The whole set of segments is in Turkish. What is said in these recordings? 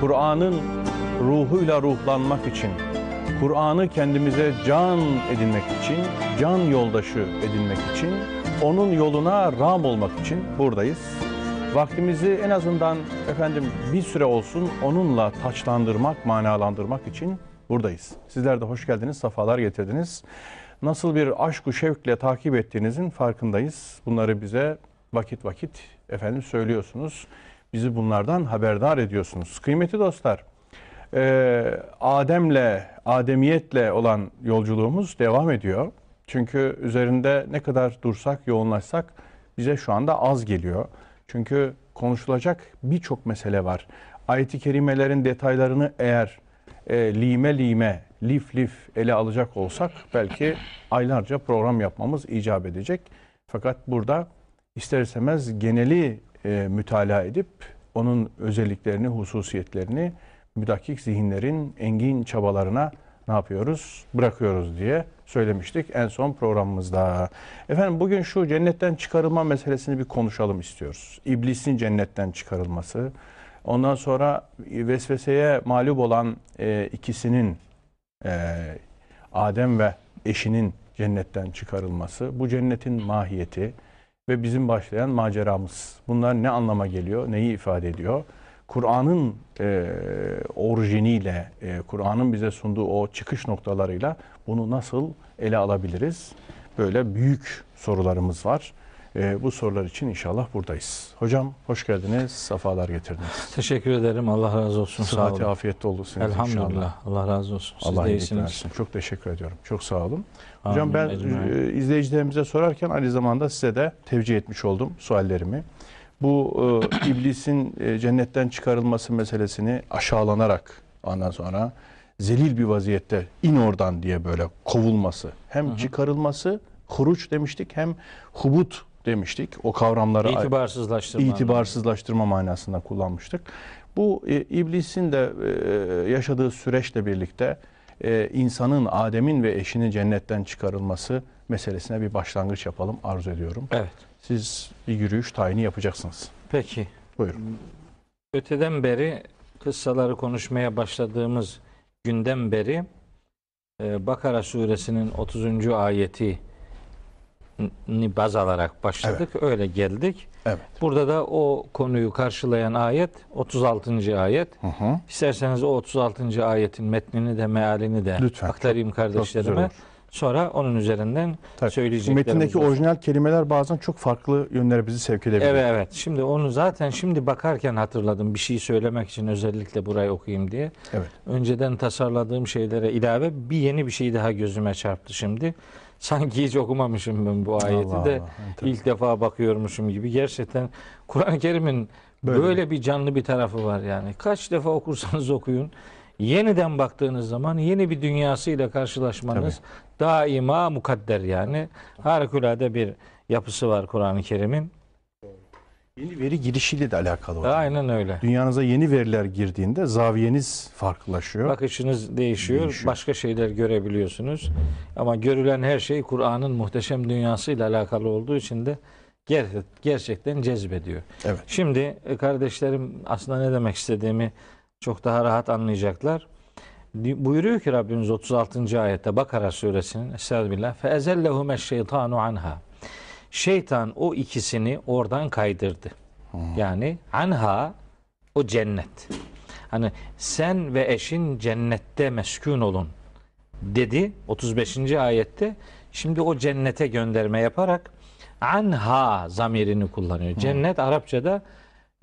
Kur'an'ın ruhuyla ruhlanmak için, Kur'an'ı kendimize can edinmek için, can yoldaşı edinmek için, onun yoluna ram olmak için buradayız. Vaktimizi en azından efendim bir süre olsun onunla taçlandırmak, manalandırmak için buradayız. Sizler de hoş geldiniz, safalar getirdiniz. Nasıl bir aşk-ı şevkle takip ettiğinizin farkındayız. Bunları bize vakit vakit efendim söylüyorsunuz. Bizi bunlardan haberdar ediyorsunuz. Kıymetli dostlar, e, Adem'le, Ademiyetle olan yolculuğumuz devam ediyor. Çünkü üzerinde ne kadar dursak, yoğunlaşsak bize şu anda az geliyor. Çünkü konuşulacak birçok mesele var. Ayet-i kerimelerin detaylarını eğer e, lime lime, lif lif ele alacak olsak belki aylarca program yapmamız icap edecek. Fakat burada ister istemez geneli e, mütalaa edip onun özelliklerini, hususiyetlerini müdakik zihinlerin engin çabalarına ne yapıyoruz? Bırakıyoruz diye söylemiştik en son programımızda. Efendim bugün şu cennetten çıkarılma meselesini bir konuşalım istiyoruz. İblisin cennetten çıkarılması. Ondan sonra vesveseye mağlup olan e, ikisinin e, Adem ve eşinin cennetten çıkarılması. Bu cennetin mahiyeti ve bizim başlayan maceramız. Bunlar ne anlama geliyor, neyi ifade ediyor? Kur'an'ın e, orijiniyle, e, Kur'an'ın bize sunduğu o çıkış noktalarıyla bunu nasıl ele alabiliriz? Böyle büyük sorularımız var. E, bu sorular için inşallah buradayız. Hocam hoş geldiniz, safalar getirdiniz. Teşekkür ederim. Allah razı olsun. Saati olun. afiyette olursunuz Elhamdülillah. inşallah. Allah razı olsun. Siz Allah iyilik versin. Çok teşekkür ediyorum. Çok sağ olun. Hocam ben Amin, e, izleyicilerimize sorarken aynı zamanda size de tevcih etmiş oldum suallerimi. Bu e, iblisin e, cennetten çıkarılması meselesini aşağılanarak ondan sonra zelil bir vaziyette in oradan diye böyle kovulması. Hem çıkarılması huruç demiştik hem hubut demiştik. O kavramları İtibarsızlaştırma. itibarsızlaştırma manasında kullanmıştık. Bu e, iblisin de e, yaşadığı süreçle birlikte e, insanın, Adem'in ve eşinin cennetten çıkarılması meselesine bir başlangıç yapalım arzu ediyorum. Evet. Siz bir yürüyüş tayini yapacaksınız. Peki. Buyurun. Öteden beri kıssaları konuşmaya başladığımız günden beri e, Bakara suresinin 30. ayeti ni baz alarak başladık. Öyle geldik. Evet. Burada da o konuyu karşılayan ayet 36. ayet. Hı hı. İsterseniz o 36. ayetin metnini de mealini de Lütfen. aktarayım kardeşlerime. Sonra onun üzerinden Tabii. söyleyeceklerimiz Metindeki olsun. orijinal kelimeler bazen çok farklı yönlere bizi sevk edebilir. Evet evet. Şimdi onu zaten şimdi bakarken hatırladım bir şey söylemek için özellikle burayı okuyayım diye. Evet. Önceden tasarladığım şeylere ilave bir yeni bir şey daha gözüme çarptı şimdi. Sanki hiç okumamışım ben bu ayeti Allah de Allah, ilk defa bakıyormuşum gibi. Gerçekten Kur'an-ı Kerim'in Böyle böyle, bir canlı bir tarafı var yani. Kaç defa okursanız okuyun. Yeniden baktığınız zaman yeni bir dünyasıyla karşılaşmanız daima mukadder yani. Harikulade bir yapısı var Kur'an-ı Kerim'in. Yeni veri girişiyle de alakalı. hocam. Aynen öyle. Dünyanıza yeni veriler girdiğinde zaviyeniz farklılaşıyor. Bakışınız değişiyor, Değişiyor. başka şeyler görebiliyorsunuz. Ama görülen her şey Kur'an'ın muhteşem dünyasıyla alakalı olduğu için de ger- gerçekten cezbediyor. Evet. Şimdi e, kardeşlerim aslında ne demek istediğimi çok daha rahat anlayacaklar. Buyuruyor ki Rabbimiz 36. ayette Bakara suresinin Estağfirullah fe ezellehume şeytanu anha. Şeytan o ikisini oradan kaydırdı. Yani anha o cennet. Hani sen ve eşin cennette meskun olun dedi 35. ayette. Şimdi o cennete gönderme yaparak anha zamirini kullanıyor. Cennet Arapçada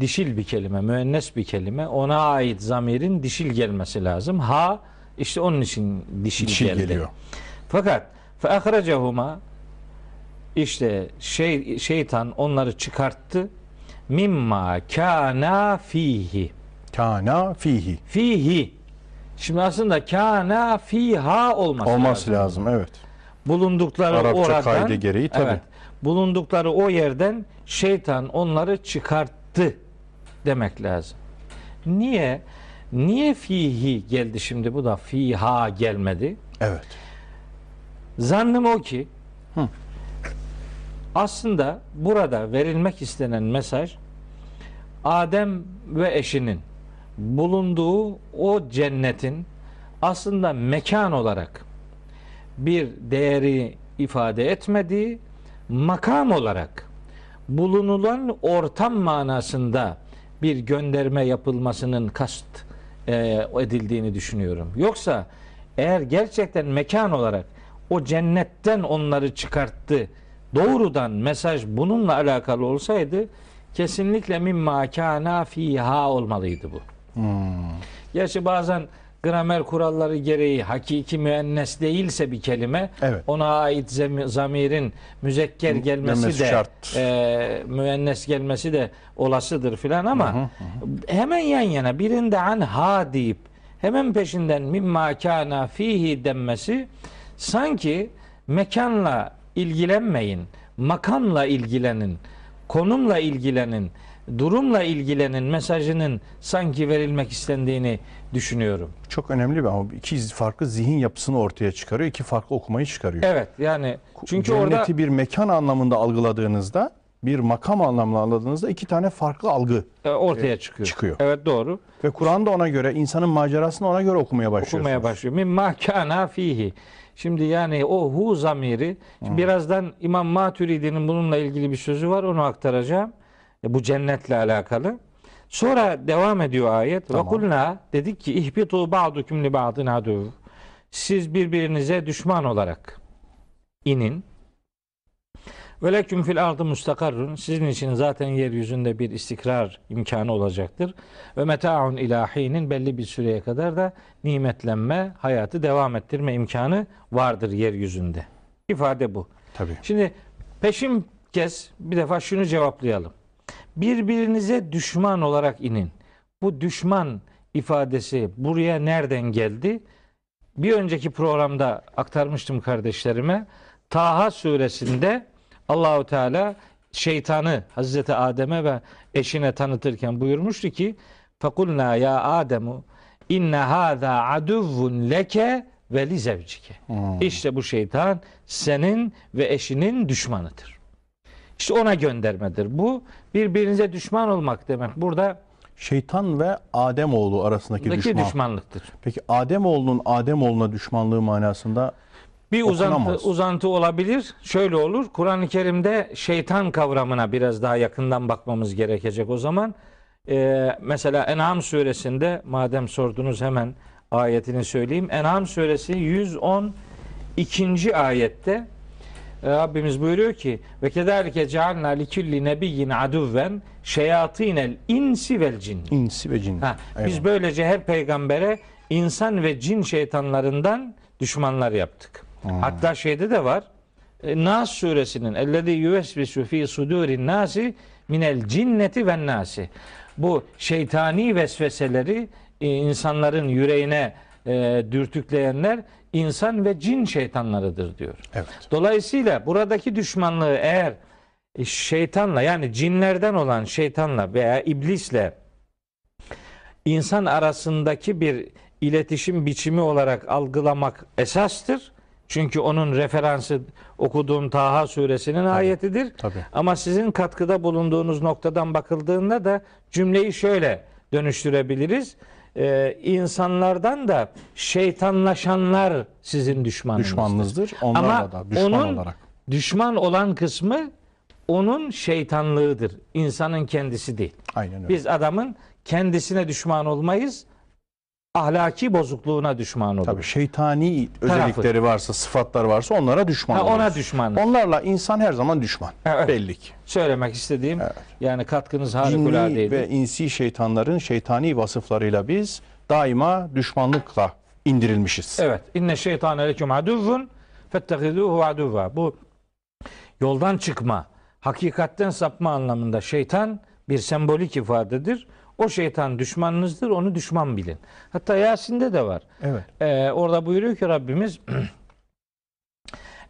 dişil bir kelime, müennes bir kelime. Ona ait zamirin dişil gelmesi lazım. Ha işte onun için dişil, Dişil geldi. geliyor. Fakat fe ahracahuma işte şey şeytan onları çıkarttı. Mimma kana fihi. Kana fihi. Fihi. Şimdi aslında kana fiha olması, Olması lazım. lazım. Evet. Bulundukları Arapça oradan kaydı gereği tabii. Evet. Bulundukları o yerden şeytan onları çıkarttı demek lazım. Niye? Niye fihi geldi şimdi bu da fiha gelmedi? Evet. Zannım o ki Hı. Aslında burada verilmek istenen mesaj Adem ve eşinin bulunduğu o cennetin aslında mekan olarak bir değeri ifade etmediği makam olarak bulunulan ortam manasında bir gönderme yapılmasının kast e, edildiğini düşünüyorum. Yoksa eğer gerçekten mekan olarak o cennetten onları çıkarttı doğrudan mesaj bununla alakalı olsaydı kesinlikle mimma kana fiha olmalıydı bu. Gerçi bazen gramer kuralları gereği hakiki müennes değilse bir kelime Evet. ona ait zamirin müzekker gelmesi Gelmesi de şart. e, müennes gelmesi de olasıdır filan ama hemen yan yana birinde an ha deyip hemen peşinden mimma kana fihi denmesi sanki mekanla ilgilenmeyin, makamla ilgilenin, konumla ilgilenin, durumla ilgilenin mesajının sanki verilmek istendiğini düşünüyorum. Çok önemli bir ama iki farklı zihin yapısını ortaya çıkarıyor. iki farklı okumayı çıkarıyor. Evet yani çünkü Cenneti orada bir mekan anlamında algıladığınızda, bir makam anlamında algıladığınızda iki tane farklı algı e, ortaya çıkıyor. çıkıyor. Evet doğru. ve Kur'an da ona göre insanın macerasını ona göre okumaya başlıyorsunuz. okumaya başlıyor. Mimma kana fihi. Şimdi yani o hu zamiri şimdi birazdan İmam Maturidi'nin bununla ilgili bir sözü var onu aktaracağım. E, bu cennetle alakalı. Sonra devam ediyor ayet. Ve Tamam. kulna dedik ki ihbitu ba'dukum li ba'din aduv. Siz birbirinize düşman olarak inin. Ve leküm fil ardı mustakarrun. Sizin için zaten yeryüzünde bir istikrar imkanı olacaktır. Ve meta'un ilahinin belli bir süreye kadar da nimetlenme, hayatı devam ettirme imkanı vardır yeryüzünde. İfade bu. Tabii. Şimdi peşin kez bir defa şunu cevaplayalım. Birbirinize düşman olarak inin. Bu düşman ifadesi buraya nereden geldi? Bir önceki programda aktarmıştım kardeşlerime. Taha suresinde Allahu Teala şeytanı Hazreti Adem'e ve eşine tanıtırken buyurmuştu ki Fekulna ya Ademu inne hâzâ aduvvun leke ve li zevcike. İşte bu şeytan senin ve eşinin düşmanıdır. İşte ona göndermedir. Bu birbirinize düşman olmak demek. Burada Şeytan ve Ademoğlu arasındaki düşman. düşmanlıktır. Peki Ademoğlunun Ademoğluna düşmanlığı manasında Bir uzantı, Okunamaz. uzantı olabilir. Şöyle olur. Kur'an-ı Kerim'de şeytan kavramına biraz daha yakından bakmamız gerekecek o zaman. Ee, mesela En'am suresinde madem sordunuz hemen ayetini söyleyeyim. En'am suresi 112. ayette e, Rabbimiz buyuruyor ki ve kederike cealna li kulli nebiyyin aduven şeyatinel insi vel cinni. insi ve cin. Ha, biz böylece her peygambere insan ve cin şeytanlarından düşmanlar yaptık. Hatta şeyde de var. e, Nas suresinin ellezî yüvesvisu fî sudûrin nâsi minel cinneti ven nâsi. Bu şeytani vesveseleri e, insanların yüreğine e, dürtükleyenler insan ve cin şeytanlarıdır diyor. Evet. Dolayısıyla buradaki düşmanlığı eğer şeytanla yani cinlerden olan şeytanla veya iblisle insan arasındaki bir iletişim biçimi olarak algılamak esastır. Çünkü onun referansı okuduğum Taha suresinin ayetidir. Tabii. Ama sizin katkıda bulunduğunuz noktadan bakıldığında da cümleyi şöyle dönüştürebiliriz. Ee, insanlardan da şeytanlaşanlar sizin düşmanınızdır. Düşmanınızdır. Onlarla Ama da düşman onun olarak. düşman olan kısmı onun şeytanlığıdır. İnsanın kendisi değil. Aynen öyle. Biz adamın kendisine düşman olmayız. Ahlaki bozukluğuna düşman oluruz. Tabii şeytani Tarafı. özellikleri varsa, sıfatlar varsa onlara düşman Ha, ona oluruz. düşman. Onlarla insan her zaman düşman. Evet. Belli ki. Söylemek istediğim Evet. yani katkınız Cinni harikuladeydi. ve insi şeytanların şeytani vasıflarıyla biz daima düşmanlıkla indirilmişiz. Evet. İnne şeytane leküm aduvvun fettehiduhu aduva. Bu yoldan çıkma, hakikatten sapma anlamında şeytan bir sembolik ifadedir. O şeytan düşmanınızdır, onu düşman bilin. Hatta Yasin'de de var. Evet. Ee, orada buyuruyor ki Rabbimiz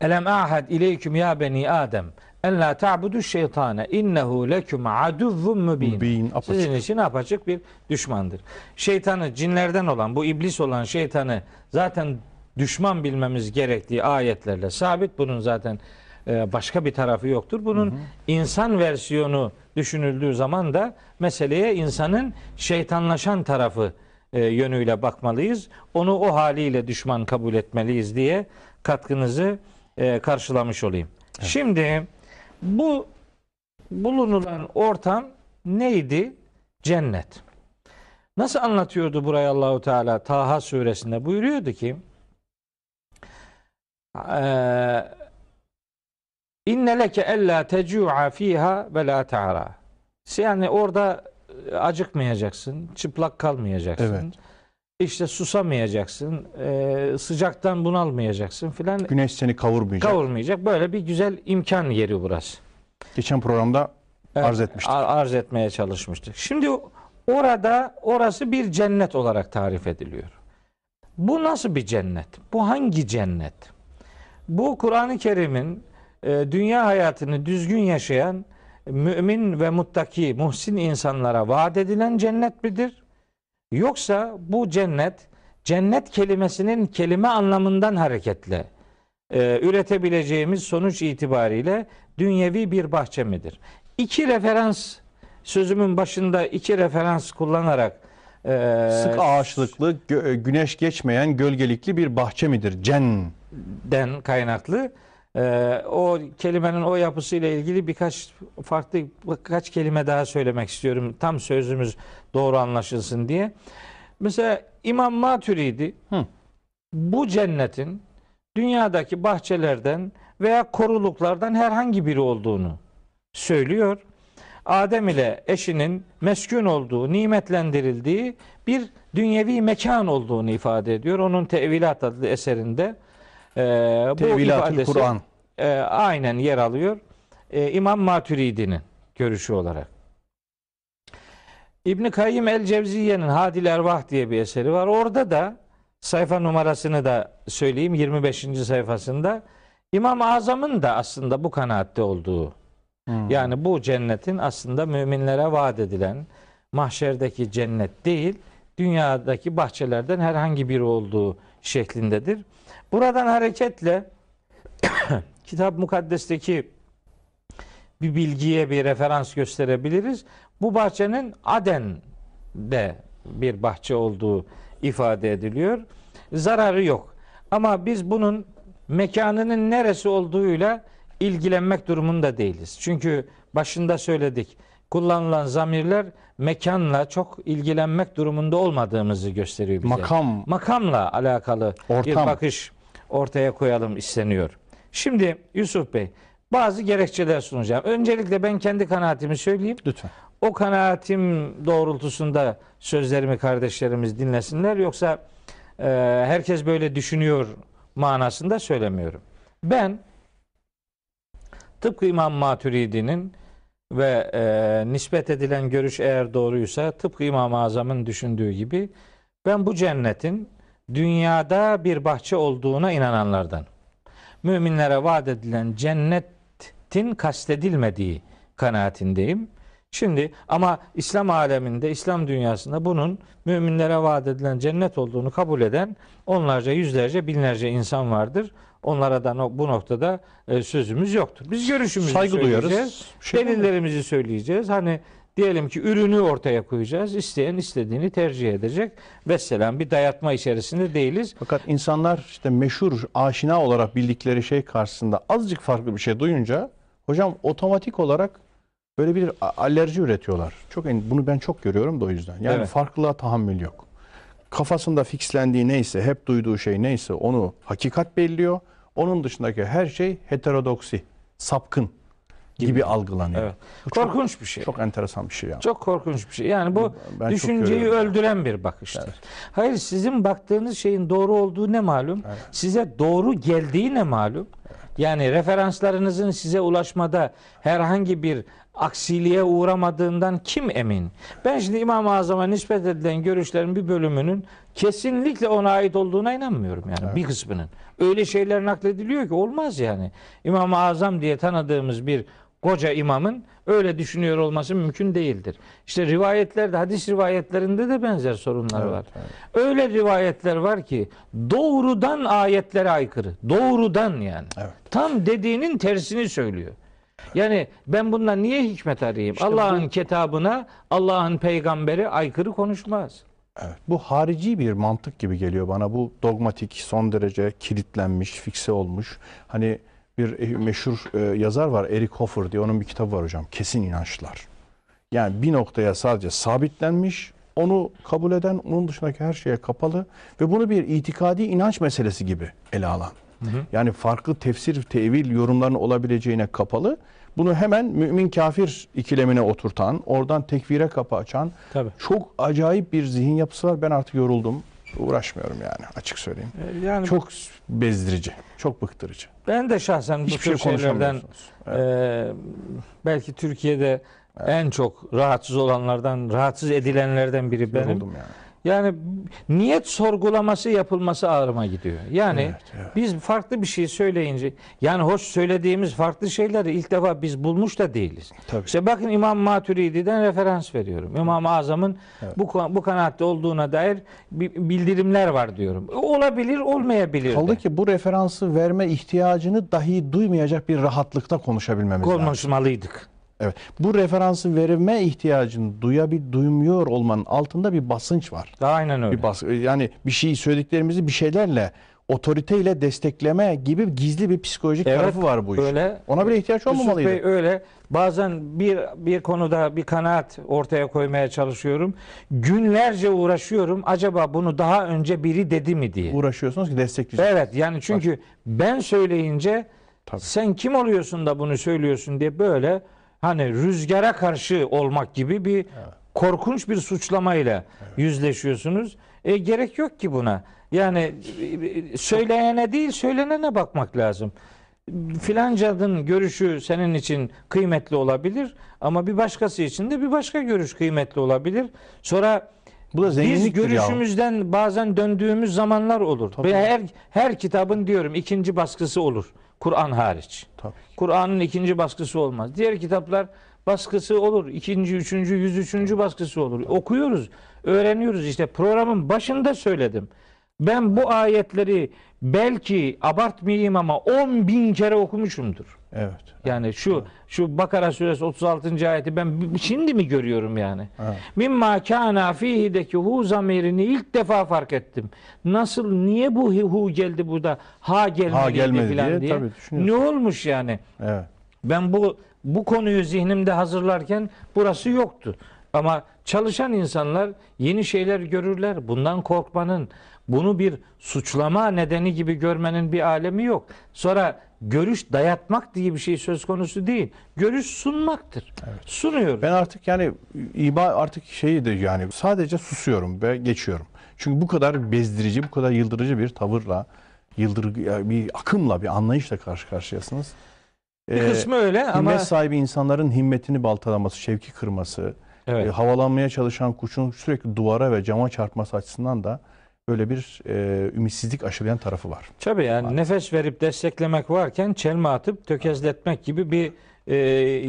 Elem ahad ileyküm ya beni Adem en la ta'budu şeytane innehu leküm aduvvun mübin. Sizin için apaçık bir düşmandır. Şeytanı cinlerden olan bu iblis olan şeytanı zaten düşman bilmemiz gerektiği ayetlerle sabit. Bunun zaten başka bir tarafı yoktur. Bunun insan versiyonu düşünüldüğü zaman da meseleye insanın şeytanlaşan tarafı e, yönüyle bakmalıyız. Onu o haliyle düşman kabul etmeliyiz diye katkınızı e, karşılamış olayım. Şimdi bu bulunulan ortam neydi? Cennet. Nasıl anlatıyordu burayı Allahu Teala Taha suresinde buyuruyordu ki eee, İnne leke ella tecu'a fiha ve la ta'ra. Yani orada acıkmayacaksın, çıplak kalmayacaksın. Evet. İşte susamayacaksın, eee, sıcaktan bunalmayacaksın filan. Güneş seni kavurmayacak. Kavurmayacak. Böyle bir güzel imkan yeri burası. Geçen programda Evet, arz etmiştik. ar- Arz etmeye çalışmıştık. Şimdi orada orası bir cennet olarak tarif ediliyor. Bu nasıl bir cennet? Bu hangi cennet? Bu Kur'an-ı Kerim'in e, dünya hayatını düzgün yaşayan mümin ve muttaki, muhsin insanlara vaat edilen cennet midir? Yoksa bu cennet cennet kelimesinin kelime anlamından hareketle e, üretebileceğimiz sonuç itibariyle dünyevi bir bahçe midir? İki referans sözümün başında iki referans kullanarak e, Sık ağaçlıklı, gö- güneş geçmeyen gölgelikli bir bahçe midir? Cen. den kaynaklı e, o kelimenin o yapısıyla ilgili birkaç farklı birkaç kelime daha söylemek istiyorum. Tam sözümüz doğru anlaşılsın diye. Mesela İmam Maturidi Hı. bu cennetin dünyadaki bahçelerden veya koruluklardan herhangi biri olduğunu söylüyor. Adem ile eşinin meskun olduğu, nimetlendirildiği bir dünyevi mekan olduğunu ifade ediyor. Onun Tevilat adlı eserinde e, bu ifadesi Kur'an. e, aynen yer alıyor. E, İmam Maturidi'nin görüşü olarak. İbn Kayyim el Cevziye'nin Hadil Ervah diye bir eseri var. Orada da sayfa numarasını da söyleyeyim 25. sayfasında İmam-ı Azam'ın da aslında bu kanaatte olduğu Hmm. yani bu cennetin aslında müminlere vaat edilen mahşerdeki cennet değil, dünyadaki bahçelerden herhangi biri olduğu şeklindedir. Buradan hareketle kitap mukaddesteki bir bilgiye bir referans gösterebiliriz. Bu bahçenin Aden'de bir bahçe olduğu ifade ediliyor. Zararı yok. Ama biz bunun mekanının neresi olduğuyla ilgilenmek durumunda değiliz. Çünkü başında söyledik. Kullanılan zamirler mekanla çok ilgilenmek durumunda olmadığımızı gösteriyor bize. Makam. Makamla alakalı bir Ortam. bakış ortaya koyalım isteniyor. Şimdi Yusuf Bey bazı gerekçeler sunacağım. Öncelikle ben kendi kanaatimi söyleyeyim. Lütfen. O kanaatim doğrultusunda sözlerimi kardeşlerimiz dinlesinler. Yoksa e, herkes böyle düşünüyor manasında söylemiyorum. Ben tıpkı İmam Maturidi'nin ve e, nispet edilen görüş eğer doğruysa tıpkı İmam-ı Azam'ın düşündüğü gibi ben bu cennetin dünyada bir bahçe olduğuna inananlardan. Müminlere vaat edilen cennetin kastedilmediği kanaatindeyim. Şimdi ama İslam aleminde, İslam dünyasında bunun müminlere vaat edilen cennet olduğunu kabul eden onlarca, yüzlerce, binlerce insan vardır. Onlara da bu noktada e, sözümüz yoktur. Biz görüşümüzü Saygı söyleyeceğiz. duyarız. Şey delillerimizi söyleyeceğiz. Hani diyelim ki ürünü ortaya koyacağız. İsteyen istediğini tercih edecek. Vesselam bir dayatma içerisinde değiliz. Fakat insanlar işte meşhur, aşina olarak bildikleri şey karşısında azıcık farklı bir şey duyunca hocam otomatik olarak böyle bir alerji üretiyorlar. Çok bunu ben çok görüyorum da o yüzden. Yani Evet. farklılığa tahammül yok. Kafasında fixlendiği neyse, hep duyduğu şey neyse onu hakikat belliyor. Onun dışındaki her şey heterodoksi, sapkın gibi, algılanıyor. Evet. Bu çok, Korkunç bir şey. çok enteresan bir şey ya. Çok korkunç bir şey. Yani bu Ben düşünceyi öldüren bir bakıştır. Evet. Hayır sizin baktığınız şeyin doğru olduğu ne malum? Evet. Size doğru geldiği ne malum? Yani referanslarınızın size ulaşmada herhangi bir aksiliğe uğramadığından kim emin? Ben şimdi İmam-ı Azam'a nispet edilen görüşlerin bir bölümünün kesinlikle ona ait olduğuna inanmıyorum yani bir kısmının. Öyle şeyler naklediliyor ki olmaz yani. İmam-ı Azam diye tanıdığımız bir koca imamın öyle düşünüyor olması mümkün değildir. İşte rivayetlerde, hadis rivayetlerinde de benzer sorunlar Evet, var. evet. Öyle rivayetler var ki doğrudan ayetlere aykırı. Doğrudan yani. Evet. Tam dediğinin tersini söylüyor. Yani ben bundan niye hikmet arayayım? İşte Allah'ın kitabına, Allah'ın peygamberi aykırı konuşmaz. Evet. Bu harici bir mantık gibi geliyor bana. Bu dogmatik, son derece kilitlenmiş, fikse olmuş. Hani bir e, meşhur e, yazar var Eric Hoffer diye onun bir kitabı var hocam. Kesin inançlar. Yani bir noktaya sadece sabitlenmiş, onu kabul eden, onun dışındaki her şeye kapalı ve bunu bir itikadi inanç meselesi gibi ele alan. Yani farklı tefsir, tevil yorumların olabileceğine kapalı. Bunu hemen mümin kafir ikilemine oturtan, oradan tekfire kapı açan Tabii. çok acayip bir zihin yapısı var. Ben artık yoruldum. Uğraşmıyorum yani açık söyleyeyim. Yani Çok bezdirici, çok bıktırıcı. ben de şahsen bu Hiçbir şey tür şeylerden konuşamıyorsunuz. Evet. e, belki Türkiye'de en çok rahatsız olanlardan, rahatsız edilenlerden biri benim. Yoruldum yani. Yani niyet sorgulaması yapılması ağrıma gidiyor. Yani Evet, evet. biz farklı bir şey söyleyince yani hoş söylediğimiz farklı şeyleri ilk defa biz bulmuş da değiliz. Tabii. İşte bakın İmam Maturidi'den referans veriyorum. İmam-ı Azam'ın bu bu kanaatte olduğuna dair bi- bildirimler var diyorum. Olabilir, olmayabilir. Kaldı de. ki bu referansı verme ihtiyacını dahi duymayacak bir rahatlıkta konuşabilmemiz lazım. konuşmalıydık. Evet. Bu referansı verme ihtiyacını duyabil, duymuyor olmanın altında bir basınç var. Aynen öyle. Bir bas yani bir şey söylediklerimizi bir şeylerle otoriteyle destekleme gibi gizli bir psikolojik Evet, tarafı var bu işin. öyle. Ona bile ihtiyaç Yusuf olmamalıydı. Bey öyle. Bazen bir bir konuda bir kanaat ortaya koymaya çalışıyorum. Günlerce uğraşıyorum. Acaba bunu daha önce biri dedi mi diye. Uğraşıyorsunuz ki destekleyecek. Evet yani çünkü ben söyleyince Tabii. sen kim oluyorsun da bunu söylüyorsun diye böyle hani rüzgara karşı olmak gibi bir korkunç bir suçlamayla yüzleşiyorsunuz. E, gerek yok ki buna. Yani e, söyleyene değil söylenene bakmak lazım. Filancanın görüşü senin için kıymetli olabilir ama bir başkası için de bir başka görüş kıymetli olabilir. Sonra Bu da biz zenginliktir ya. görüşümüzden bazen döndüğümüz zamanlar olur. Tabii. Her her kitabın diyorum ikinci baskısı olur. Kur'an hariç. Kur'an'ın ikinci baskısı olmaz. Diğer kitaplar baskısı olur. İkinci, üçüncü, yüz üçüncü baskısı olur. Okuyoruz, öğreniyoruz. İşte programın başında söyledim. Ben bu ayetleri belki abartmayayım ama 10 bin kere okumuşumdur. Evet. Yani şu şu Bakara suresi 36. ayeti ben şimdi mi görüyorum yani? Evet. Mimma kana fihi'deki hu zamirini ilk defa fark ettim. Nasıl niye bu hu geldi burada ha gelmedi, Ha gelmedi filan diye diye. tabii ne olmuş yani? Evet. Ben bu bu konuyu zihnimde hazırlarken burası yoktu. Ama çalışan insanlar yeni şeyler görürler. Bundan korkmanın, bunu bir suçlama nedeni gibi görmenin bir alemi yok. Sonra görüş dayatmak diye bir şey söz konusu değil. Görüş sunmaktır. Sunuyor. Ben artık yani iba artık şeyi de yani sadece susuyorum ve geçiyorum. Çünkü bu kadar bezdirici, bu kadar yıldırıcı bir tavırla, yıldır ya bir akımla, bir anlayışla karşı karşıyasınız. bir Ee, kısmı öyle ama himmet sahibi insanların himmetini baltalaması, şevki kırması, evet. e, havalanmaya çalışan kuşun sürekli duvara ve cama çarpması açısından da böyle bir e, ümitsizlik aşılayan tarafı var. Tabii yani nefes verip desteklemek varken çelme atıp tökezletmek gibi bir e,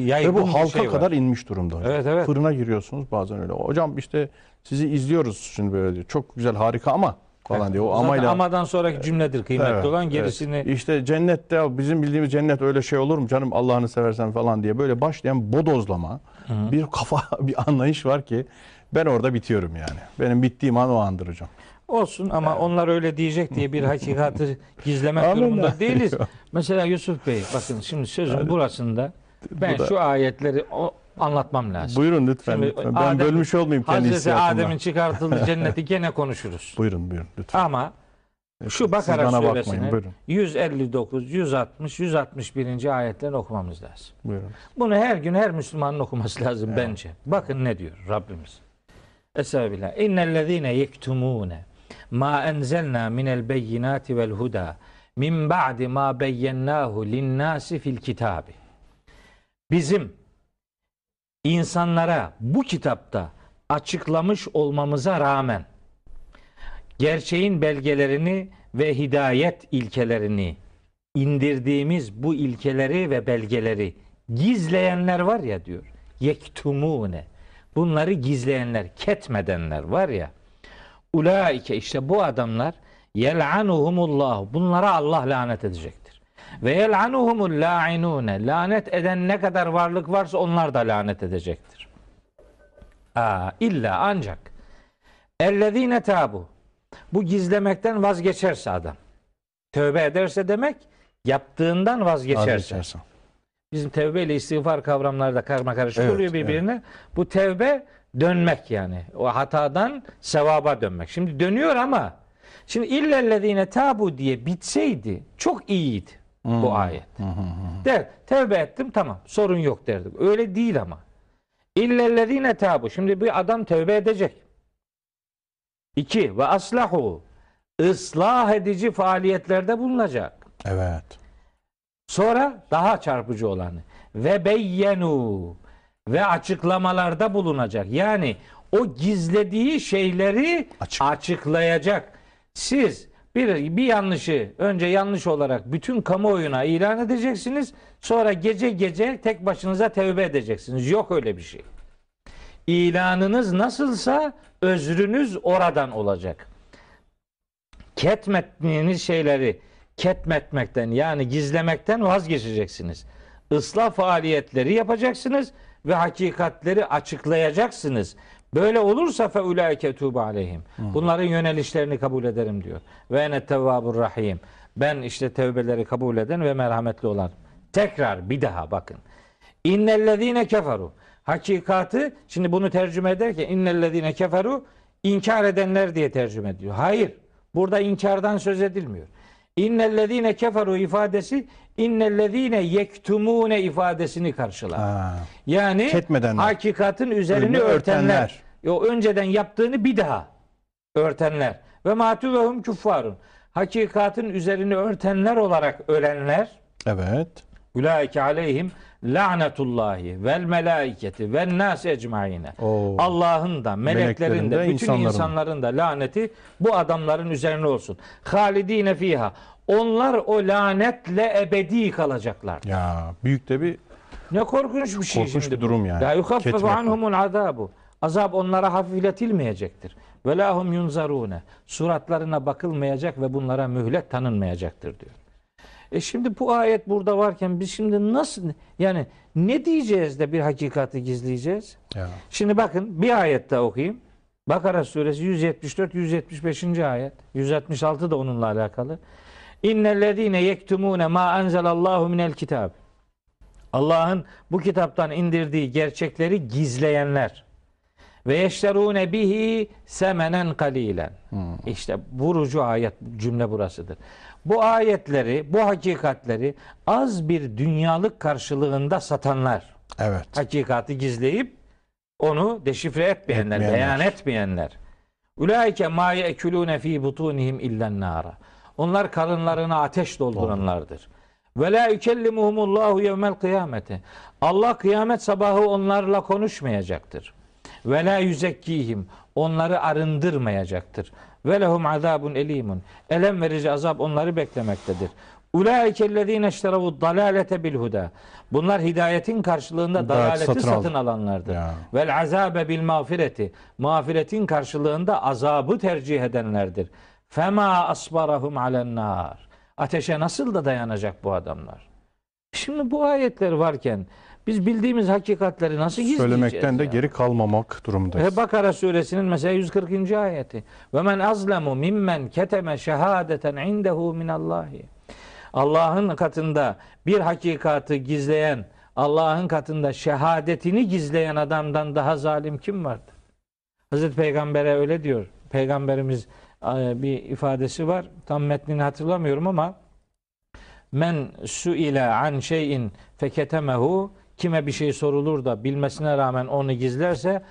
yaygın Ve bu halka şey var. kadar inmiş durumda. hocam. Evet evet. Fırına giriyorsunuz bazen öyle. Hocam işte sizi izliyoruz şimdi böyle diyor. Çok güzel harika ama falan diyor. O Zaten amayla amadan sonraki cümledir kıymetli Evet, olan evet. gerisini İşte cennette bizim bildiğimiz cennet öyle şey olur mu canım Allah'ını seversen falan diye böyle başlayan bodozlama bir kafa bir anlayış var ki ben orada bitiyorum yani. Benim bittiğim an o andır hocam. Olsun ama onlar öyle diyecek diye bir hakikati gizlemek durumunda değiliz. Mesela Yusuf Bey bakın şimdi sözün burasında ben Bu şu ayetleri o, anlatmam lazım. Buyurun lütfen. Şimdi lütfen. Ben Adem- bölmüş olmayayım kendi Hazreti. Adem'in çıkartıldığı cenneti gene konuşuruz. Buyurun buyurun lütfen. Ama şu Bakara suresinin buyurun. 159, 160, 161. ayetlerini okumamız lazım. Buyurun. Bunu her gün her Müslümanın okuması lazım bence. Bakın ne diyor Rabbimiz. Estağfirullah. İnnellezîne yektumûne ma enzelnâ minel beyinâti vel hudâ min ba'di ma beyyennâhu linnâsi fil kitâbi. Bizim insanlara bu kitapta açıklamış olmamıza rağmen gerçeğin belgelerini ve hidayet ilkelerini indirdiğimiz bu ilkeleri ve belgeleri gizleyenler var ya diyor. Yektumune. Bunları gizleyenler, ketmedenler var ya. Ulaike işte bu adamlar yel'anuhumullah. Bunlara Allah lanet edecektir. Ve yel'anuhumul la'inune. Lanet eden ne kadar varlık varsa onlar da lanet edecektir. Aa, illa ancak ellezine tabu. Bu gizlemekten vazgeçerse adam. Tövbe ederse demek yaptığından vazgeçerse. Vazgeçersen. Bizim tevbe ile istiğfar kavramları da karma karışık Evet, oluyor birbirine. Bu tevbe dönmek yani. O hatadan sevaba dönmek. Şimdi dönüyor ama şimdi illellezine tabu diye bitseydi çok iyiydi bu ayet. Der, tevbe ettim tamam sorun yok derdik. Öyle değil ama. İllellezine tabu. Şimdi bir adam tevbe edecek. İki ve aslahu ıslah edici faaliyetlerde bulunacak. Evet. Sonra daha çarpıcı olanı ve beyyenu ve açıklamalarda bulunacak. Yani o gizlediği şeyleri Açık. açıklayacak. Siz bir, bir yanlışı önce yanlış olarak bütün kamuoyuna ilan edeceksiniz. Sonra gece gece tek başınıza tevbe edeceksiniz. Yok öyle bir şey. İlanınız nasılsa özrünüz oradan olacak. Ketmettiğiniz şeyleri ketmetmekten yani gizlemekten vazgeçeceksiniz. Islah faaliyetleri yapacaksınız ve hakikatleri açıklayacaksınız. Böyle olursa fe ulaike tuğbe aleyhim. Bunların yönelişlerini kabul ederim diyor. Ve ene tevvabur rahim. Ben işte tevbeleri kabul eden ve merhametli olan. Tekrar bir daha bakın. İnnellezine keferu. Hakikatı şimdi bunu tercüme ederken innellezine keferu inkar edenler diye tercüme ediyor. Hayır. Burada inkardan söz edilmiyor. İnnellezine keferu ifadesi innellezine yektumune ifadesini karşılar. Ha. Yani Ketmedenler. hakikatin üzerini Önünü örtenler. örtenler. O önceden yaptığını bir daha örtenler. Ve matuvehum küffarun. Hakikatin üzerini örtenler olarak ölenler Evet. Ulaike aleyhim lanetullahi vel melaiketi vel nas ecmaine. Allah'ın da, meleklerin Meleklerin de, de, bütün insanların insanların da laneti bu adamların üzerine olsun. Halidine fiha. Onlar o lanetle ebedi kalacaklar. Ya büyük de bir Ne korkunç bir şey Korkunç şimdi. bir durum yani. La Ketmek. anhumul azabu. Azap onlara hafifletilmeyecektir. Ve lahum yunzarune. Suratlarına bakılmayacak ve bunlara mühlet tanınmayacaktır diyor. E şimdi bu ayet burada varken biz şimdi nasıl yani ne diyeceğiz de bir hakikati gizleyeceğiz? ya. Şimdi bakın bir ayet daha okuyayım. Bakara suresi 174 175. ayet. 166 da onunla alakalı. İnnellezine yektumune ma enzelallahu minel kitab. Allah'ın bu kitaptan indirdiği gerçekleri gizleyenler ve yeşterune bihi semenen kalilen. İşte vurucu ayet cümle burasıdır. Bu ayetleri, bu hakikatleri az bir dünyalık karşılığında satanlar Evet. hakikati gizleyip onu deşifre etmeyenler, Etmeyenler. beyan etmeyenler. Ulaike ma yekulune fi butunihim illen nara. Onlar karınlarına ateş dolduranlardır. Ve la yukellimuhumullahu yevmel kıyameti. Allah kıyamet sabahı onlarla konuşmayacaktır. Ve la yüzekkihim. Onları arındırmayacaktır. Ve lehum azabun elimun. Elem verici azap onları beklemektedir. Ulaikellezine işteravu dalalete bil huda. Bunlar hidayetin karşılığında dalaleti satın satın, alanlardır. Ya. Vel azabe bil mağfireti. Mağfiretin karşılığında azabı tercih edenlerdir. Fema asbarahum alen nar. Ateşe nasıl da dayanacak bu adamlar? Şimdi bu ayetler varken biz bildiğimiz hakikatleri nasıl gizleyeceğiz? Söylemekten de ya? geri kalmamak durumundayız. Bakara suresinin mesela 140. ayeti. Ve men azlemu mimmen keteme şehadeten indehu minallahi. Allah'ın katında bir hakikatı gizleyen, Allah'ın katında şehadetini gizleyen adamdan daha zalim kim vardır? Hazreti Peygamber'e öyle diyor. Peygamberimiz e, bir ifadesi var. Tam metnini hatırlamıyorum ama men suile an şeyin feketemehu kime bir şey sorulur da bilmesine rağmen onu gizlerse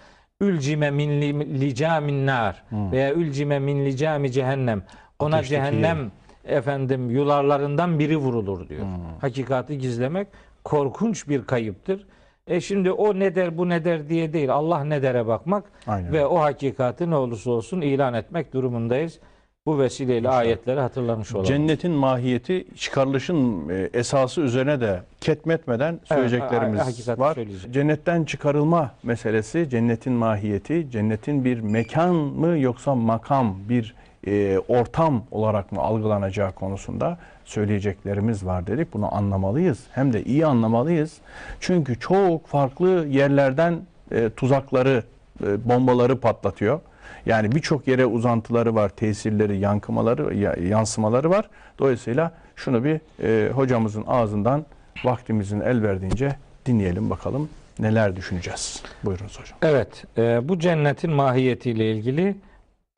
ülcime min li- licamin nar veya ülcime min licami cehennem ona Ateşteki cehennem efendim yularlarından biri vurulur diyor. Hakikati gizlemek korkunç bir kayıptır. E şimdi o ne der bu ne der diye değil. Allah ne dere bakmak Aynen. ve o hakikati ne olursa olsun ilan etmek durumundayız. Bu vesileyle ayetleri hatırlamış olalım. Cennetin mahiyeti çıkarılışın e, esası üzerine de ketmetmeden söyleyeceklerimiz hakikati var. Cennetten çıkarılma meselesi, cennetin mahiyeti, cennetin bir mekan mı yoksa makam, bir e, ortam olarak mı algılanacağı konusunda söyleyeceklerimiz var dedik. Bunu anlamalıyız. Hem de iyi anlamalıyız. Çünkü çok farklı yerlerden e, tuzakları, e, bombaları patlatıyor. Yani birçok yere uzantıları var, tesirleri, yankımaları, ya- yansımaları var. Dolayısıyla şunu bir e, hocamızın ağzından vaktimizin el verdiğince dinleyelim bakalım neler düşüneceğiz. Buyurunuz hocam. Evet, e, bu cennetin mahiyetiyle ilgili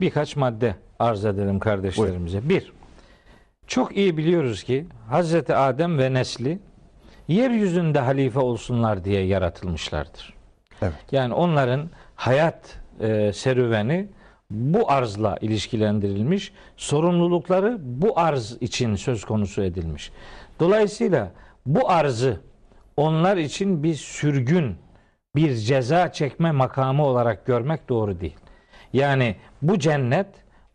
birkaç madde arz edelim kardeşlerimize. Bir, çok iyi biliyoruz ki Hazreti Adem ve nesli yeryüzünde halife olsunlar diye yaratılmışlardır. Evet. Yani onların hayat e, serüveni bu arzla ilişkilendirilmiş, sorumlulukları bu arz için söz konusu edilmiş. Dolayısıyla bu arzı onlar için bir sürgün, bir ceza çekme makamı olarak görmek doğru değil. Yani bu cennet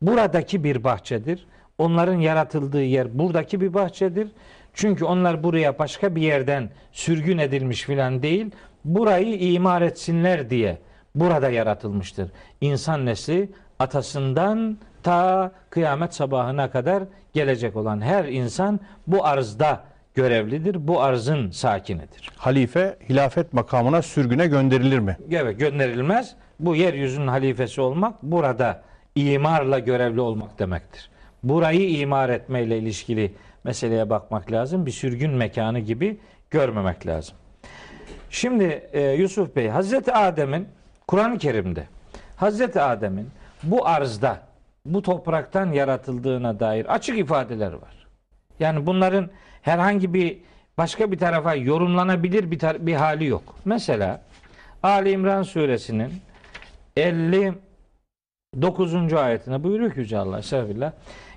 buradaki bir bahçedir. Onların yaratıldığı yer buradaki bir bahçedir. Çünkü onlar buraya başka bir yerden sürgün edilmiş filan değil. Burayı imar etsinler diye burada yaratılmıştır. İnsan nesli atasından ta kıyamet sabahına kadar gelecek olan her insan bu arzda görevlidir. Bu arzın sakinidir. Halife hilafet makamına sürgüne gönderilir mi? Evet gönderilmez. Bu yeryüzünün halifesi olmak burada imarla görevli olmak demektir. Burayı imar etmeyle ilişkili meseleye bakmak lazım. Bir sürgün mekanı gibi görmemek lazım. Şimdi e, Yusuf Bey Hazreti Adem'in Kur'an-ı Kerim'de Hazreti Adem'in bu arzda bu topraktan yaratıldığına dair açık ifadeler var. Yani bunların herhangi bir başka bir tarafa yorumlanabilir bir, tar- bir hali yok. Mesela Ali İmran suresinin 59. ayetine buyuruyor ki Yüce Allah Estağfirullah.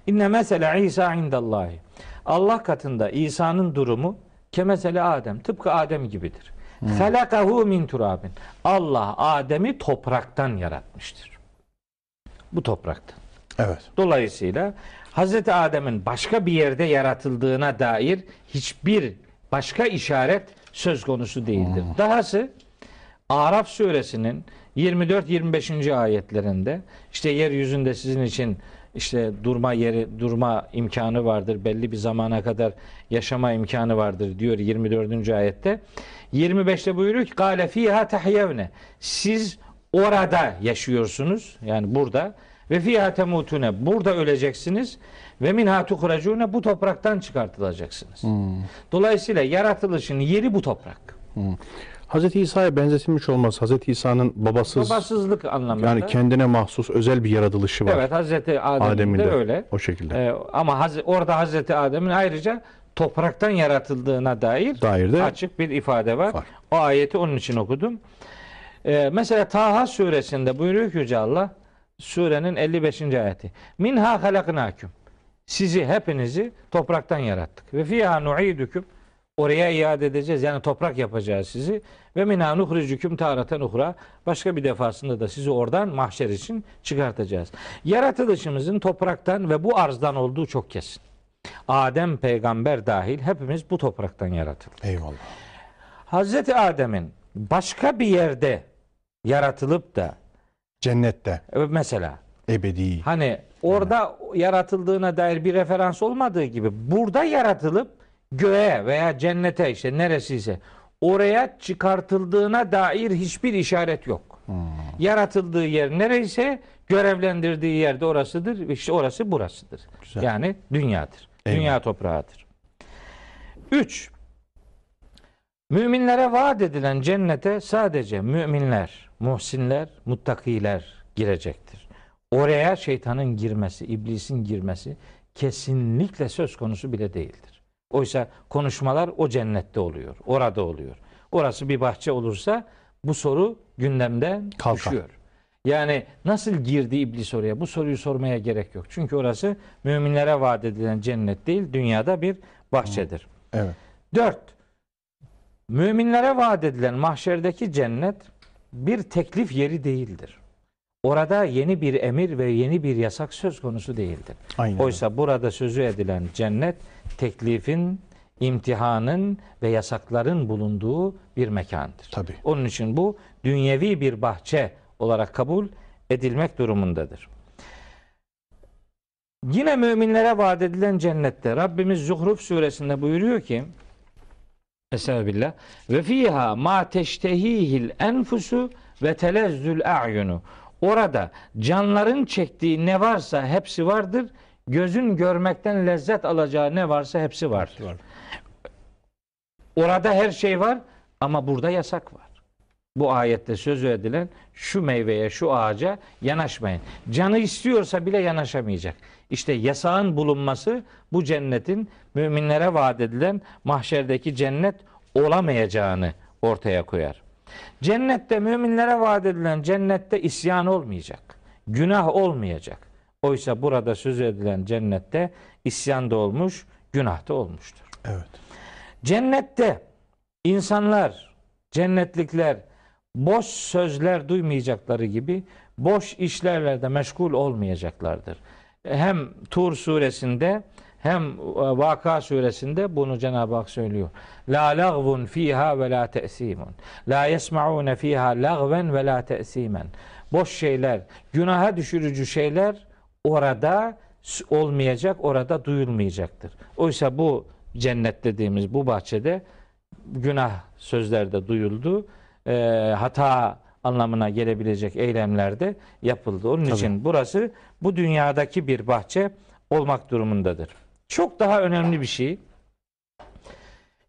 İnne mesele İsa indallahi. Allah katında İsa'nın durumu kemesele Adem. Tıpkı Adem gibidir. Felakahu min turabin. Allah Adem'i topraktan yaratmıştır. Bu topraktan. Evet. Dolayısıyla Hazreti Adem'in başka bir yerde yaratıldığına dair hiçbir başka işaret söz konusu değildir. Dahası Araf suresinin 24-25. ayetlerinde işte yeryüzünde sizin için işte durma yeri, durma imkanı vardır. Belli bir zamana kadar yaşama imkanı vardır diyor 24. ayette. 25'te buyuruyor ki Kale fiha tahyevne. Siz orada yaşıyorsunuz. Yani burada. Ve fiha temutune. Burada öleceksiniz. Ve minha tuhracune. Bu topraktan çıkartılacaksınız. Dolayısıyla yaratılışın yeri bu toprak. Hazreti İsa'ya benzetilmiş olmaz. Hazreti İsa'nın babasız Babasızlık anlamında. yani kendine mahsus özel bir yaratılışı var. Evet Hazreti Adem'in Adem'in de de öyle. o şekilde. Ee, ama Haz- orada Hazreti Adem'in ayrıca topraktan yaratıldığına dair Dair de açık bir ifade var. var. O ayeti onun için okudum. Ee, mesela Taha suresinde buyuruyor ki Yüce Allah surenin 55. ayeti. Minha halaknakum. Sizi hepinizi topraktan yarattık. Ve fiha nu'idukum. Oraya iade edeceğiz. Yani toprak yapacağız sizi. Ve minha nuhricukum taraten uhra. Başka bir defasında da sizi oradan mahşer için çıkartacağız. Yaratılışımızın topraktan ve bu arzdan olduğu çok kesin. Adem peygamber dahil hepimiz bu topraktan yaratıldık. eyvallah. Hazreti Adem'in başka bir yerde yaratılıp da Cennette e, mesela ebedi. hani orada yaratıldığına dair bir referans olmadığı gibi burada yaratılıp göğe veya cennete işte neresiyse oraya çıkartıldığına dair hiçbir işaret yok. Yaratıldığı yer nereyse görevlendirdiği yerde orasıdır. İşte orası burasıdır. Güzel. Yani dünyadır. Eyvallah. Dünya toprağıdır. 3. Müminlere vaat edilen cennete sadece müminler, muhsinler, muttakiler girecektir. Oraya şeytanın girmesi, iblisin girmesi kesinlikle söz konusu bile değildir. Oysa konuşmalar o cennette oluyor, orada oluyor. Orası bir bahçe olursa bu soru gündemden Kalkar. düşüyor. Yani nasıl girdi iblis oraya? Bu soruyu sormaya gerek yok. Çünkü orası müminlere vaat edilen cennet değil, dünyada bir bahçedir. Evet. Dört, müminlere vaat edilen mahşerdeki cennet bir teklif yeri değildir. Orada yeni bir emir ve yeni bir yasak söz konusu değildir. Aynen. Oysa burada sözü edilen cennet teklifin, imtihanın ve yasakların bulunduğu bir mekandır. Tabii. Onun için bu dünyevi bir bahçe olarak kabul edilmek durumundadır. Yine müminlere vaat edilen cennette Rabbimiz Zuhruf suresinde buyuruyor ki Estağfirullah. Ve fiha ma teştehihil enfusu ve telezzül a'yunu. Orada canların çektiği ne varsa hepsi vardır. Gözün görmekten lezzet alacağı ne varsa hepsi vardır. Var. Orada her şey var ama burada yasak var. Bu ayette sözü edilen şu meyveye, şu ağaca yanaşmayın. Canı istiyorsa bile yanaşamayacak. İşte yasağın bulunması bu cennetin müminlere vaat edilen mahşerdeki cennet olamayacağını ortaya koyar. Cennette müminlere vaat edilen cennette isyan olmayacak. Günah olmayacak. Oysa burada söz edilen cennette isyan da olmuş, günah da olmuştur. Evet. Cennette insanlar, cennetlikler boş sözler duymayacakları gibi boş işlerle de meşgul olmayacaklardır. Hem Tur suresinde hem e, Vaka suresinde bunu Cenab-ı Hak söylüyor. La lagvun fiha ve la te'simun. La yesma'un fiha lagven ve la te'simen. Boş şeyler, günaha düşürücü şeyler orada olmayacak, orada duyulmayacaktır. Oysa bu cennet dediğimiz bu bahçede günah sözlerde duyuldu. E, hata anlamına gelebilecek eylemlerde yapıldı. Onun Tabii. için burası bu dünyadaki bir bahçe olmak durumundadır. Çok daha önemli bir şey.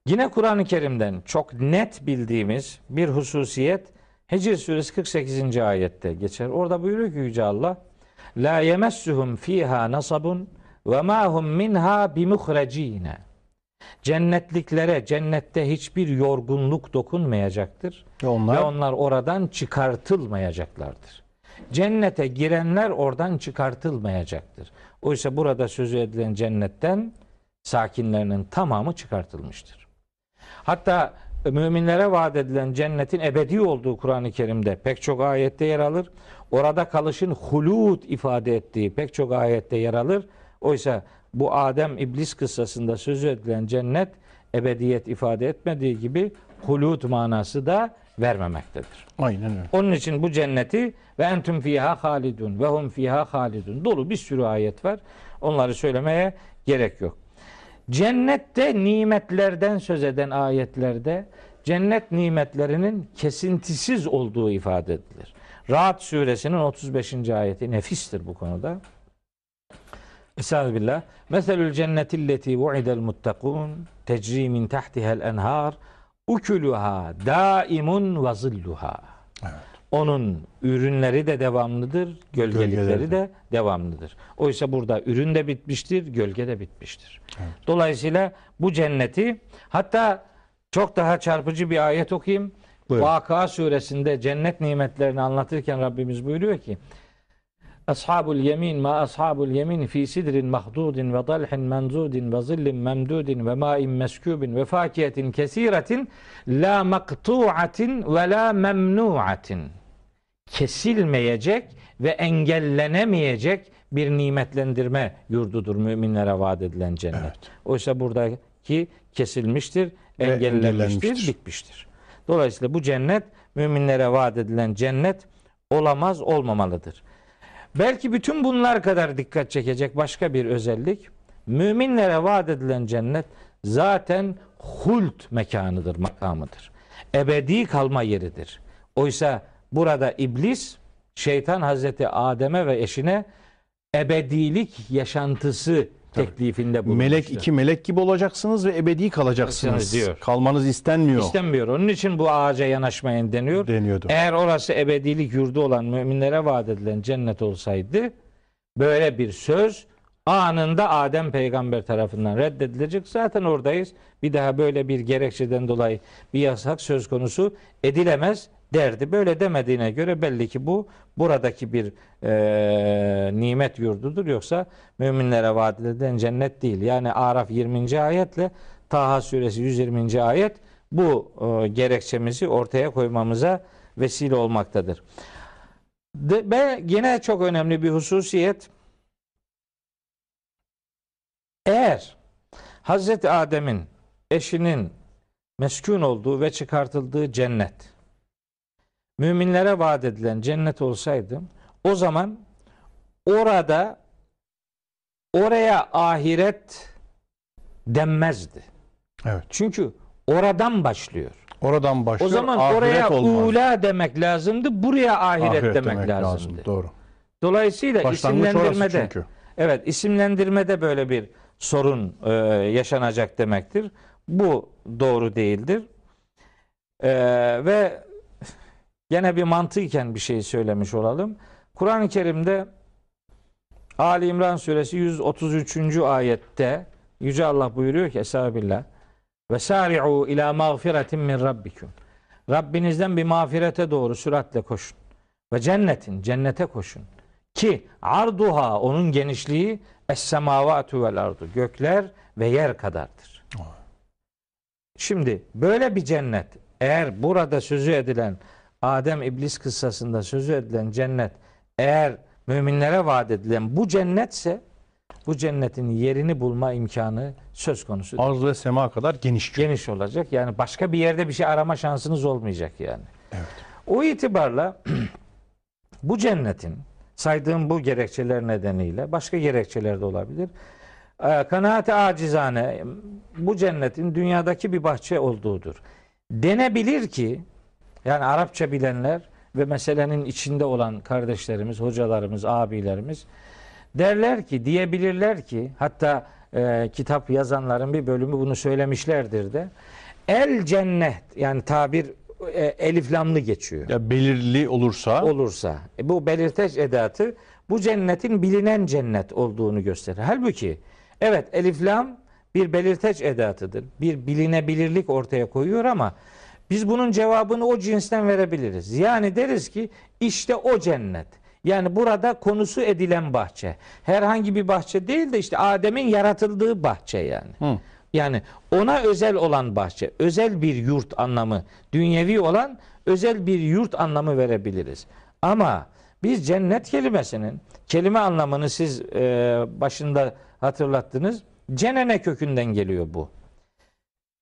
Yine Kur'an-ı Kerim'den çok net bildiğimiz bir hususiyet Hicr suresi 48. ayette geçer. Orada buyuruyor ki Yüce Allah La yemessuhum fiha nasabun ve ma hum minha bimuhrecine. Cennetliklere cennette hiçbir yorgunluk dokunmayacaktır Ve onlar ve onlar oradan çıkartılmayacaklardır. Cennete girenler oradan çıkartılmayacaktır. Oysa burada sözü edilen cennetten sakinlerinin tamamı çıkartılmıştır. Hatta müminlere vaat edilen cennetin ebedi olduğu Kur'an-ı Kerim'de pek çok ayette yer alır. Orada kalışın hulud ifade ettiği pek çok ayette yer alır. Oysa bu Adem İblis kıssasında sözü edilen cennet ebediyet ifade etmediği gibi hulud manası da vermemektedir. aynen öyle. Onun için bu cenneti ve entüm fiha halidun ve hum fiha halidun dolu bir sürü ayet var. Onları söylemeye gerek yok. Cennette nimetlerden söz eden ayetlerde cennet nimetlerinin kesintisiz olduğu ifade edilir. Rahat suresinin 35. ayeti nefistir bu konuda. Estağfirullah. Meselül cennetilleti vu'idel muttakun tecri min tahtiha'l enhar ukuluha daimun ve zilluha. Evet. Onun ürünleri de devamlıdır, gölgelikleri Gölgeleri de devamlıdır. Oysa burada ürün de bitmiştir, gölge de bitmiştir. Dolayısıyla bu cenneti hatta çok daha çarpıcı bir ayet okuyayım. Buyurun. Vakıa suresinde cennet nimetlerini anlatırken Rabbimiz buyuruyor ki Ashabul yemin ma ashabul yemin fi sidrin mahdudin ve dalhin menzudin ve zillin memdudin ve ma'in meskubin ve fakiyetin kesiretin la maktu'atin ve la memnu'atin kesilmeyecek ve engellenemeyecek bir nimetlendirme yurdudur müminlere vaat edilen cennet. Evet. Oysa buradaki kesilmiştir, engellenmiştir. bitmiştir. Dolayısıyla bu cennet müminlere vaat edilen cennet olamaz, olmamalıdır. Belki bütün bunlar kadar dikkat çekecek başka bir özellik. Müminlere vaat edilen cennet zaten hult mekanıdır, makamıdır. Ebedi kalma yeridir. Oysa burada iblis, şeytan Hazreti Adem'e ve eşine ebedilik yaşantısı teklifinde bulunmuştur. Melek iki melek gibi olacaksınız ve ebedi kalacaksınız Kalacaksınız diyor. Kalmanız istenmiyor İstenmiyor. Onun için bu ağaca yanaşmayın deniyor. deniyordu. Eğer orası ebedilik yurdu olan müminlere vaat edilen cennet olsaydı böyle bir söz anında Adem peygamber tarafından reddedilecek. Zaten oradayız. Bir daha böyle bir gerekçeden dolayı bir yasak söz konusu edilemez derdi. Böyle demediğine göre belli ki bu buradaki bir e, nimet yurdudur. Yoksa müminlere vaat edilen cennet değil. Yani Araf 20. ayetle Taha suresi 120. ayet bu e, gerekçemizi ortaya koymamıza vesile olmaktadır. De, ve yine çok önemli bir hususiyet. Eğer Hazreti Adem'in eşinin meskun olduğu ve çıkartıldığı cennet müminlere vaat edilen cennet olsaydı o zaman orada oraya ahiret denmezdi. Evet. Çünkü oradan başlıyor. Oradan başlıyor. O zaman ahiret oraya olmaz. ula demek lazımdı. Buraya ahiret, demek, lazımdı. Doğru. Dolayısıyla Başlangıç isimlendirmede evet isimlendirmede böyle bir sorun e, yaşanacak demektir. Bu doğru değildir. E, ve gene bir mantıken bir şey söylemiş olalım. Kur'an-ı Kerim'de Ali İmran suresi 133. ayette Yüce Allah buyuruyor ki Estağfirullah ve sari'u ila mağfiretin min rabbikum. Rabbinizden bir mağfirete doğru süratle koşun. Ve cennetin, cennete koşun. Ki arduha onun genişliği es semavatu vel ardu. Gökler ve yer kadardır. Şimdi böyle bir cennet eğer burada sözü edilen Adem İblis kıssasında sözü edilen cennet eğer müminlere vaat edilen bu cennetse bu cennetin yerini bulma imkanı söz konusu. Arz ve sema kadar geniş. Geniş olacak. Yani başka bir yerde bir şey arama şansınız olmayacak yani. Evet. O itibarla bu cennetin saydığım bu gerekçeler nedeniyle başka gerekçeler de olabilir. Ee, Kanaate acizane bu cennetin dünyadaki bir bahçe olduğudur. Denebilir ki yani Arapça bilenler ve meselenin içinde olan kardeşlerimiz, hocalarımız, abilerimiz derler ki, diyebilirler ki hatta e, kitap yazanların bir bölümü bunu söylemişlerdir de el cennet yani tabir e, eliflamlı geçiyor Ya belirli olursa olursa e, bu belirteç edatı bu cennetin bilinen cennet olduğunu gösterir. Halbuki evet eliflam bir belirteç edatıdır. Bir bilinebilirlik ortaya koyuyor ama biz bunun cevabını o cinsten verebiliriz. Yani deriz ki işte o cennet. Yani burada konusu edilen bahçe. Herhangi bir bahçe değil de işte Adem'in yaratıldığı bahçe yani. Hı. Yani ona özel olan bahçe, özel bir yurt anlamı, dünyevi olan özel bir yurt anlamı verebiliriz. Ama biz cennet kelimesinin kelime anlamını siz e, başında hatırlattınız. Cenene kökünden geliyor bu.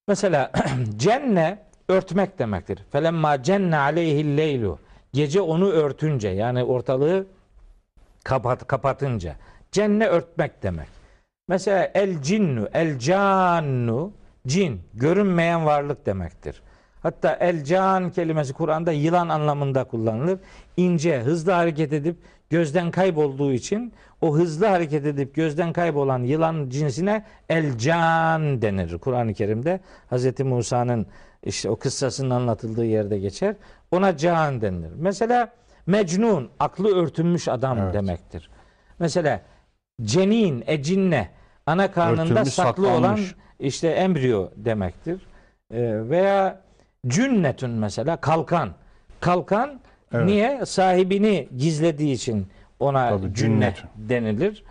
Mesela cenne örtmek demektir. Felemma cenne aleyhil leylu. Gece onu örtünce yani ortalığı kapat, kapatınca. Cenne örtmek demek. Mesela el cinnu, el cannu, cin, görünmeyen varlık demektir. Hatta el can kelimesi Kur'an'da yılan anlamında kullanılır. İnce, hızlı hareket edip gözden kaybolduğu için o hızlı hareket edip gözden kaybolan yılan cinsine el can denir. Kur'an-ı Kerim'de Hz. Musa'nın işte o kıssasının anlatıldığı yerde geçer. Ona can denilir. Mesela mecnun, aklı örtünmüş adam Evet. demektir. Mesela cenin, ecinne, ana karnında Örtülmüş, saklı olan saklanmış. işte embriyo demektir. Ee, veya cünnetün mesela kalkan. Kalkan Evet. niye? Sahibini gizlediği için ona Tabii, cünne cünnet. denilir.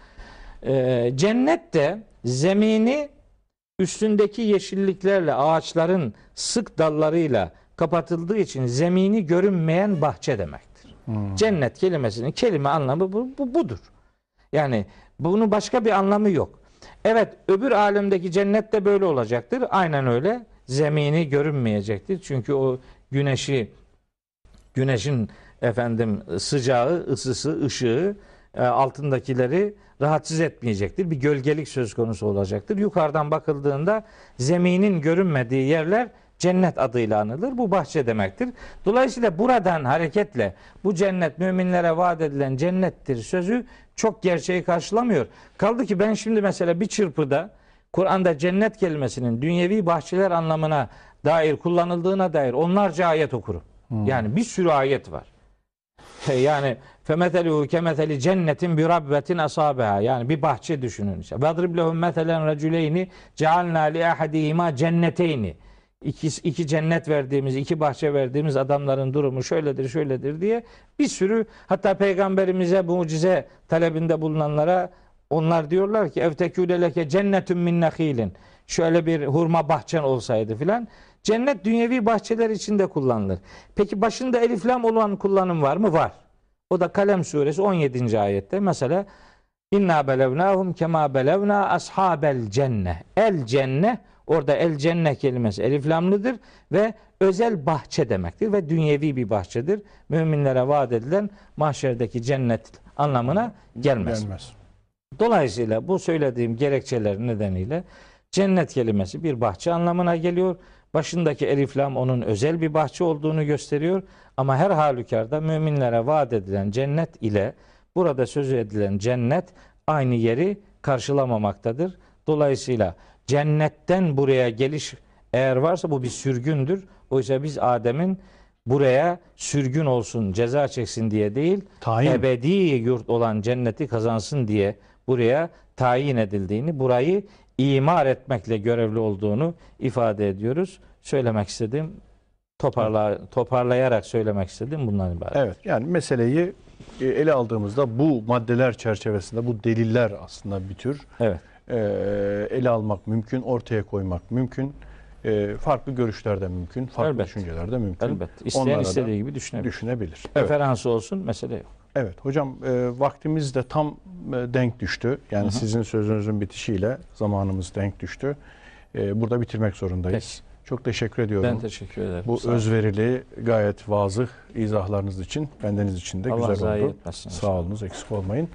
Ee, cennet de zemini üstündeki yeşilliklerle, ağaçların sık dallarıyla kapatıldığı için zemini görünmeyen bahçe demektir. Hmm. Cennet kelimesinin kelime anlamı bu, bu budur. Yani bunun başka bir anlamı yok. Evet öbür alemdeki cennet de böyle olacaktır. Aynen öyle. Zemini görünmeyecektir. Çünkü o güneşi güneşin efendim sıcağı, ısısı, ışığı altındakileri rahatsız etmeyecektir. Bir gölgelik söz konusu olacaktır. Yukarıdan bakıldığında zeminin görünmediği yerler cennet adıyla anılır. Bu bahçe demektir. Dolayısıyla buradan hareketle bu cennet müminlere vaat edilen cennettir sözü çok gerçeği karşılamıyor. Kaldı ki ben şimdi mesela bir çırpıda Kur'an'da cennet kelimesinin dünyevi bahçeler anlamına dair kullanıldığına dair onlarca ayet okurum. Yani bir sürü ayet var. Yani femeteluhu kemeteli cennetin bir rabbetin asabeha. Yani bir bahçe düşünün. işte. Vadrib lehum metelen raculeyni cealna li ahadihima cenneteyni. İki, iki cennet verdiğimiz, iki bahçe verdiğimiz adamların durumu şöyledir, şöyledir diye bir sürü hatta peygamberimize mucize talebinde bulunanlara onlar diyorlar ki evtekûle leke cennetun min nehilin. Şöyle bir hurma bahçen olsaydı filan. Cennet dünyevi bahçeler içinde kullanılır. Peki başında elif lam olan kullanım var mı? Var. O da Kalem suresi 17. ayette mesela İnna belevnahum kema belevna ashabel cenne. El cenne orada el cenne kelimesi elif lamlıdır ve özel bahçe demektir ve dünyevi bir bahçedir. Müminlere vaat edilen mahşerdeki cennet anlamına gelmez. Gelmez. Dolayısıyla bu söylediğim gerekçeler nedeniyle cennet kelimesi bir bahçe anlamına geliyor. Başındaki elif lam onun özel bir bahçe olduğunu gösteriyor. Ama her halükarda müminlere vaat edilen cennet ile burada söz edilen cennet aynı yeri karşılamamaktadır. Dolayısıyla cennetten buraya geliş eğer varsa bu bir sürgündür. Oysa biz Adem'in buraya sürgün olsun, ceza çeksin diye değil, Tayin. ebedi yurt olan cenneti kazansın diye buraya tayin edildiğini, burayı imar etmekle görevli olduğunu ifade ediyoruz. Söylemek istediğim toparla, toparlayarak söylemek istediğim bundan ibaret. Evet yani meseleyi e, ele aldığımızda bu maddeler çerçevesinde bu deliller aslında bir tür Evet. e, ele almak mümkün, ortaya koymak mümkün. E, farklı görüşler de mümkün, farklı Elbette. düşünceler de mümkün. Elbette. İsteyen Onlara istediği gibi düşünebilir. Düşünebilir. Evet. Referansı olsun mesele yok. Evet hocam e, vaktimiz de tam e, denk düştü. Yani Hı hı. sizin sözünüzün bitişiyle zamanımız denk düştü. E, burada bitirmek zorundayız. Peki. Çok teşekkür ediyorum. Ben teşekkür ederim. Bu Sağ özverili, gayet vazıh izahlarınız için, bendeniz için de Allah güzel oldu. etmesin. Sağ olunuz, eksik olmayın.